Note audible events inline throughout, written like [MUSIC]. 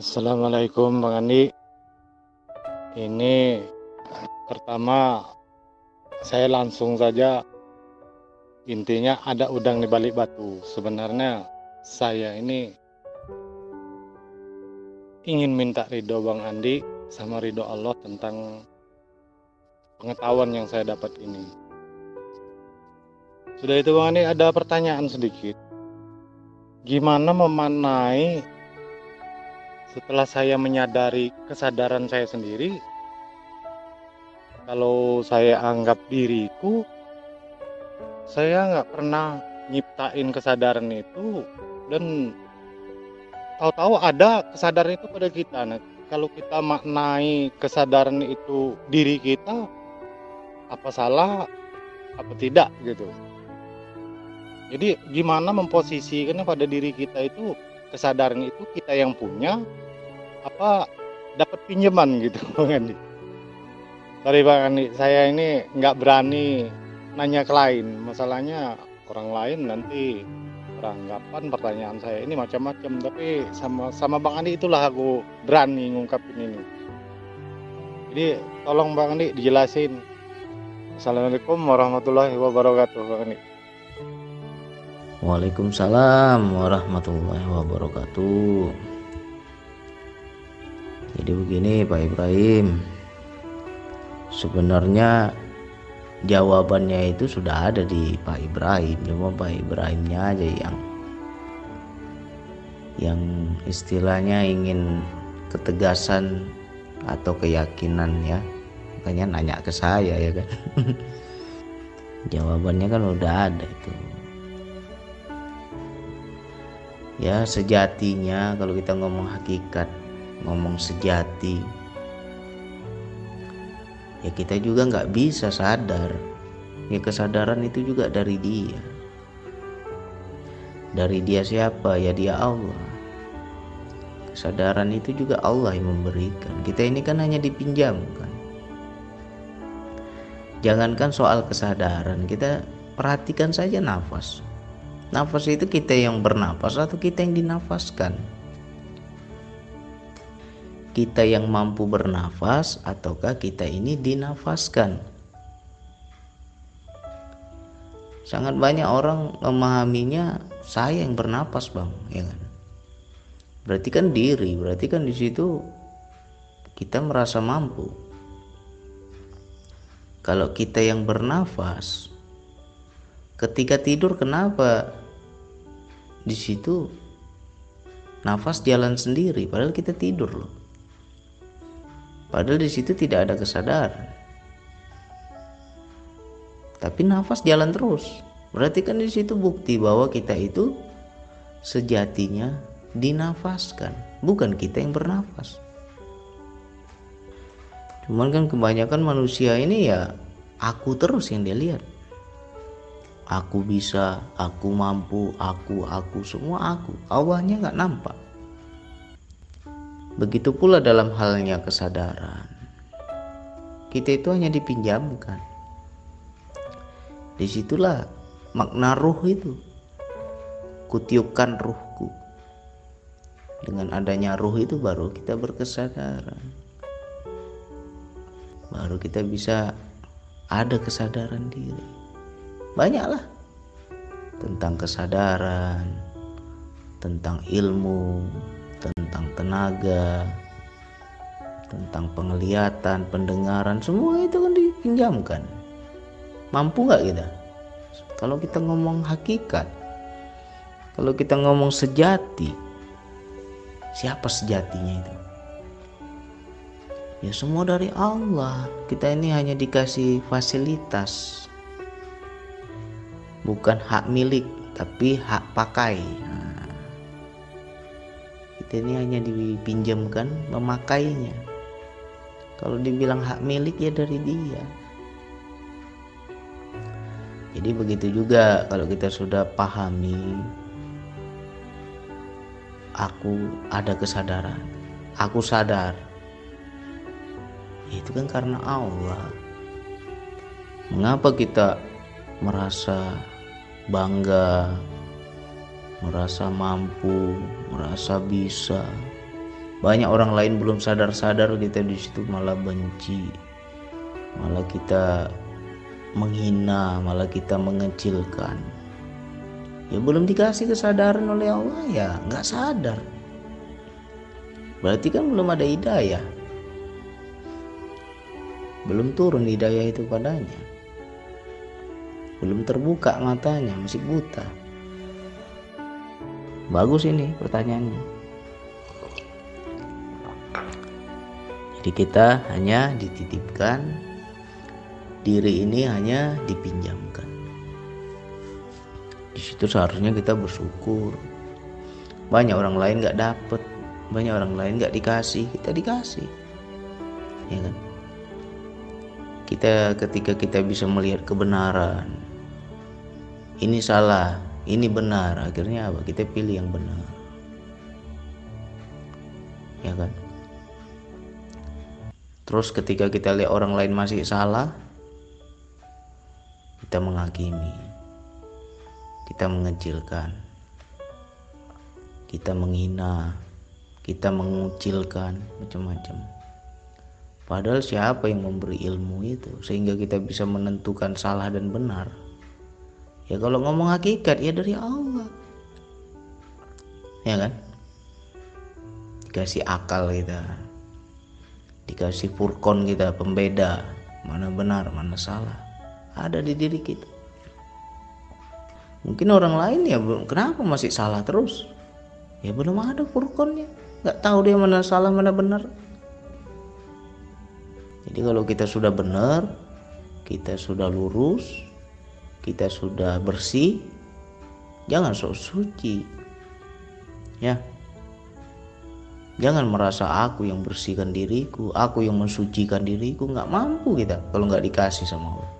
Assalamualaikum Bang Andi. Ini pertama saya langsung saja intinya ada udang di balik batu. Sebenarnya saya ini ingin minta ridho Bang Andi sama ridho Allah tentang pengetahuan yang saya dapat ini. Sudah itu Bang Andi ada pertanyaan sedikit. Gimana memanai setelah saya menyadari kesadaran saya sendiri kalau saya anggap diriku saya nggak pernah nyiptain kesadaran itu dan tahu-tahu ada kesadaran itu pada kita. Nah kalau kita maknai kesadaran itu diri kita apa salah apa tidak gitu? Jadi gimana memposisikan pada diri kita itu kesadaran itu kita yang punya apa dapat pinjaman gitu [LAUGHS] Bang Andi. Sorry Bang Andi, saya ini nggak berani nanya ke lain. Masalahnya orang lain nanti beranggapan pertanyaan saya ini macam-macam. Tapi sama sama Bang Andi itulah aku berani ngungkapin ini. Jadi tolong Bang Andi dijelasin. Assalamualaikum warahmatullahi wabarakatuh Bang Andi. Waalaikumsalam warahmatullahi wabarakatuh. Jadi begini Pak Ibrahim. Sebenarnya jawabannya itu sudah ada di Pak Ibrahim, cuma Pak Ibrahimnya aja yang yang istilahnya ingin ketegasan atau keyakinan ya. Makanya nanya ke saya ya kan. [LAUGHS] Jawabannya kan udah ada itu. Ya sejatinya kalau kita ngomong hakikat ngomong sejati ya kita juga nggak bisa sadar. Ya kesadaran itu juga dari dia. Dari dia siapa? Ya dia Allah. Kesadaran itu juga Allah yang memberikan. Kita ini kan hanya dipinjamkan. Jangankan soal kesadaran kita perhatikan saja nafas nafas itu kita yang bernafas atau kita yang dinafaskan? Kita yang mampu bernafas ataukah kita ini dinafaskan? Sangat banyak orang memahaminya saya yang bernapas bang ya kan? Berarti kan diri berarti kan di situ kita merasa mampu. Kalau kita yang bernafas ketika tidur kenapa di situ nafas jalan sendiri padahal kita tidur loh Padahal di situ tidak ada kesadaran. Tapi nafas jalan terus. Berarti kan di situ bukti bahwa kita itu sejatinya dinafaskan, bukan kita yang bernafas. Cuman kan kebanyakan manusia ini ya aku terus yang dia lihat. Aku bisa, aku mampu, aku, aku, semua aku. Allahnya nggak nampak. Begitu pula dalam halnya kesadaran. Kita itu hanya dipinjamkan. Di situlah makna ruh itu. Kutiupkan ruhku. Dengan adanya ruh itu baru kita berkesadaran. Baru kita bisa ada kesadaran diri. Banyaklah tentang kesadaran, tentang ilmu, tentang tenaga, tentang penglihatan, pendengaran, semua itu kan dipinjamkan. Mampu nggak kita? Kalau kita ngomong hakikat, kalau kita ngomong sejati, siapa sejatinya itu? Ya semua dari Allah. Kita ini hanya dikasih fasilitas. Bukan hak milik, tapi hak pakai. Kita ini hanya dipinjamkan memakainya. Kalau dibilang hak milik ya dari dia. Jadi begitu juga kalau kita sudah pahami aku ada kesadaran. Aku sadar. Itu kan karena Allah. Mengapa kita merasa bangga merasa mampu, merasa bisa. banyak orang lain belum sadar-sadar kita di situ malah benci malah kita menghina malah kita mengecilkan. Ya belum dikasih kesadaran oleh Allah ya nggak sadar. Berarti kan belum ada hidayah. Belum turun hidayah itu padanya belum terbuka matanya masih buta bagus ini pertanyaannya Jadi kita hanya dititipkan, diri ini hanya dipinjamkan. Di situ seharusnya kita bersyukur. Banyak orang lain nggak dapet, banyak orang lain nggak dikasih, kita dikasih, ya kan? Kita ketika kita bisa melihat kebenaran, ini salah, ini benar, akhirnya apa? Kita pilih yang benar, ya kan? Terus ketika kita lihat orang lain masih salah, kita menghakimi, kita mengecilkan, kita menghina, kita mengucilkan macam-macam. Padahal siapa yang memberi ilmu itu sehingga kita bisa menentukan salah dan benar? Ya kalau ngomong hakikat ya dari Allah. Ya kan? Dikasih akal kita. Dikasih furkon kita pembeda. Mana benar mana salah. Ada di diri kita. Mungkin orang lain ya kenapa masih salah terus? Ya belum ada furkonnya nggak tahu dia mana salah mana benar jadi kalau kita sudah benar kita sudah lurus kita sudah bersih jangan sok suci ya Jangan merasa aku yang bersihkan diriku, aku yang mensucikan diriku. Nggak mampu kita kalau nggak dikasih sama Allah.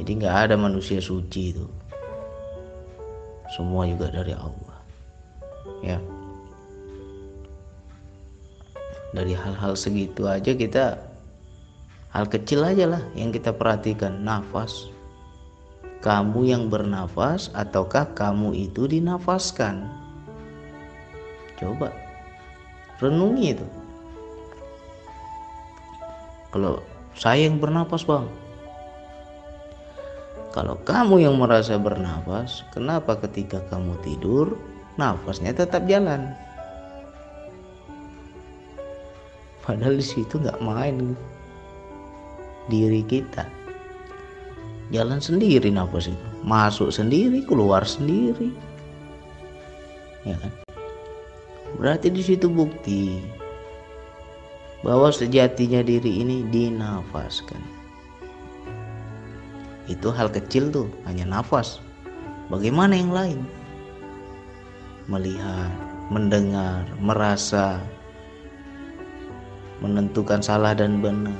Jadi nggak ada manusia suci itu. Semua juga dari Allah. Ya. Dari hal-hal segitu aja kita hal kecil aja lah yang kita perhatikan. Nafas. Kamu yang bernafas ataukah kamu itu dinafaskan? Coba. Renungi itu. Kalau saya yang bernapas bang. Kalau kamu yang merasa bernapas kenapa ketika kamu tidur nafasnya tetap jalan padahal di situ nggak main diri kita jalan sendiri nafas itu masuk sendiri keluar sendiri ya kan Berarti di situ bukti bahwa sejatinya diri ini dinafaskan. Itu hal kecil tuh, hanya nafas. Bagaimana yang lain? Melihat, mendengar, merasa, menentukan salah dan benar.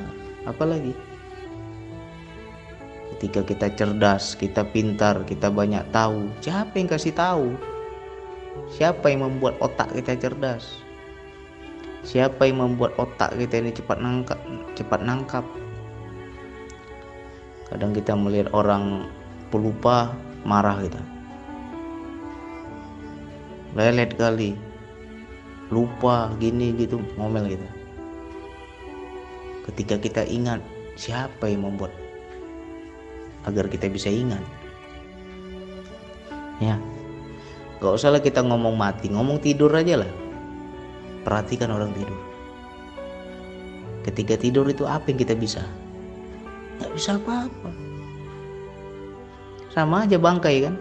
Apalagi ketika kita cerdas, kita pintar, kita banyak tahu, siapa yang kasih tahu? Siapa yang membuat otak kita cerdas? Siapa yang membuat otak kita ini cepat nangkap, cepat nangkap? Kadang kita melihat orang pelupa marah kita. Lelet kali. Lupa gini gitu ngomel kita. Ketika kita ingat siapa yang membuat agar kita bisa ingat. Ya, Gak usah lah kita ngomong mati, ngomong tidur aja lah. Perhatikan orang tidur. Ketika tidur itu apa yang kita bisa? Gak bisa apa-apa. Sama aja bangkai kan?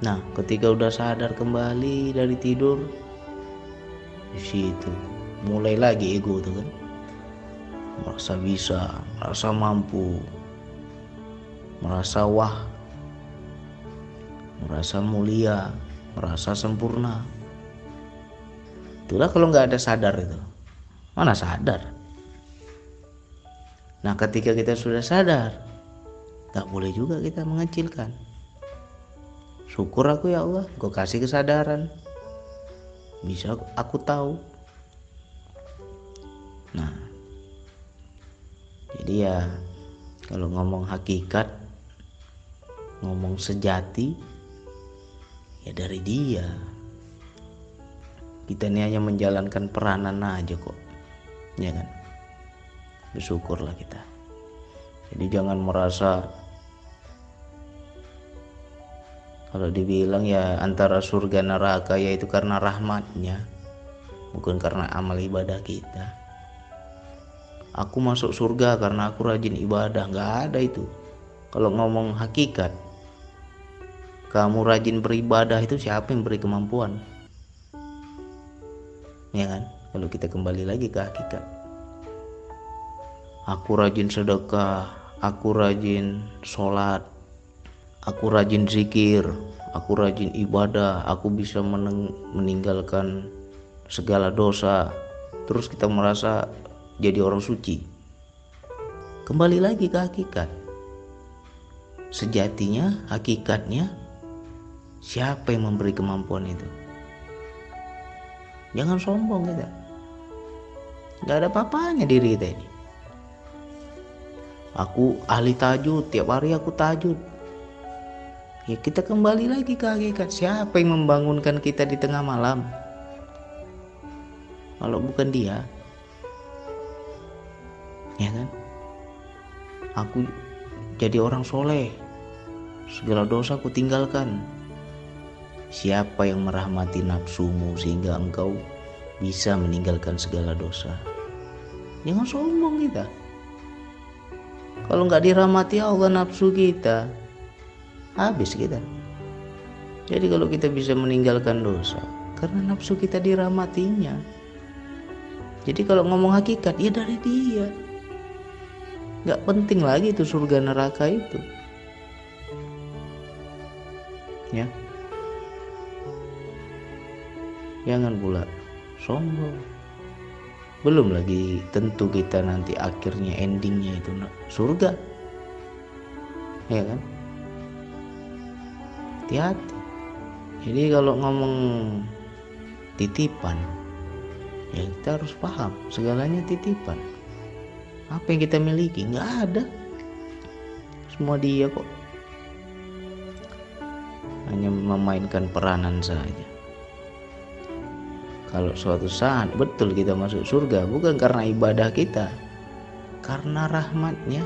Nah, ketika udah sadar kembali dari tidur, di situ mulai lagi ego tuh kan, merasa bisa, merasa mampu, merasa wah merasa mulia, merasa sempurna. Itulah kalau nggak ada sadar itu. Mana sadar? Nah ketika kita sudah sadar, nggak boleh juga kita mengecilkan. Syukur aku ya Allah, gue kasih kesadaran. Bisa aku tahu. Nah, jadi ya kalau ngomong hakikat, ngomong sejati, ya dari dia. Kita ini hanya menjalankan peranan aja kok ya kan? Bersyukurlah kita. Jadi jangan merasa kalau dibilang ya antara surga neraka yaitu karena rahmatnya bukan karena amal ibadah kita aku masuk surga karena aku rajin ibadah. Nggak ada itu. Kalau ngomong hakikat kamu rajin beribadah itu siapa yang beri kemampuan? Ya kan? Kalau kita kembali lagi ke hakikat. Aku rajin sedekah aku rajin sholat aku rajin zikir aku rajin ibadah aku bisa meninggalkan segala dosa. Terus kita merasa jadi orang suci. Kembali lagi ke hakikat. Sejatinya hakikatnya siapa yang memberi kemampuan itu? Jangan sombong kita. Nggak ada apa-apanya diri kita ini. Aku ahli tajud tiap hari aku tajud. Ya kita kembali lagi ke hakikat. Siapa yang membangunkan kita di tengah malam? Kalau bukan dia ya kan? Aku jadi orang soleh. Segala dosa aku tinggalkan. Siapa yang merahmati nafsumu sehingga engkau bisa meninggalkan segala dosa? Jangan sombong kita. Kalau nggak dirahmati Allah nafsu kita habis kita. Jadi kalau kita bisa meninggalkan dosa karena nafsu kita dirahmatinya. Jadi kalau ngomong hakikat ya dari dia nggak penting lagi itu surga neraka itu. Ya. Jangan pula sombong. Belum lagi tentu kita nanti akhirnya endingnya itu surga. Ya kan? Hati-hati. Jadi kalau ngomong titipan ya kita harus paham segalanya titipan apa yang kita miliki? Nggak ada. Semua dia kok. Hanya memainkan peranan saja. Kalau suatu saat betul kita masuk surga bukan karena ibadah kita karena rahmatnya.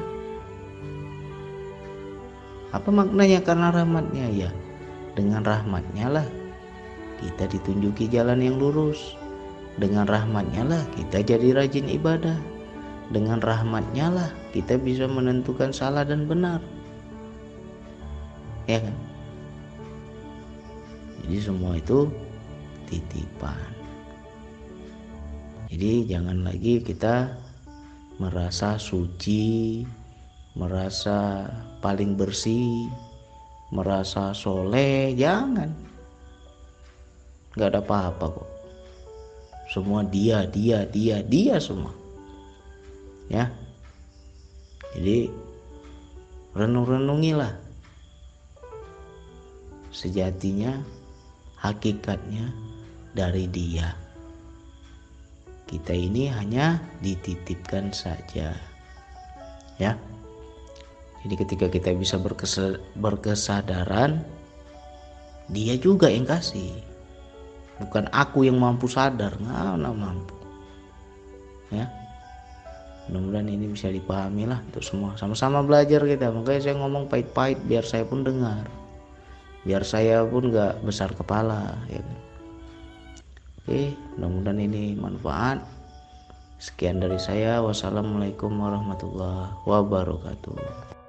Apa maknanya karena rahmatnya? Ya dengan rahmatnya lah kita ditunjuki jalan yang lurus. Dengan rahmatnya lah kita jadi rajin ibadah. Dengan rahmatnya lah kita bisa menentukan salah dan benar. Ya kan? Jadi semua itu titipan. Jadi jangan lagi kita merasa suci, merasa paling bersih, merasa soleh, jangan. Gak ada apa-apa kok semua dia dia dia dia semua ya. Jadi renung-renungilah sejatinya hakikatnya dari dia. Kita ini hanya dititipkan saja ya. Jadi ketika kita bisa berkesadaran dia juga yang kasih. Bukan aku yang mampu sadar nggak mampu ya mudah-mudahan ini bisa dipahami lah untuk semua. Sama-sama belajar kita. Makanya saya ngomong pahit-pahit biar saya pun dengar. Biar saya pun nggak besar kepala ya kan? Oke mudah-mudahan ini manfaat. Sekian dari saya. Wassalamualaikum warahmatullahi wabarakatuh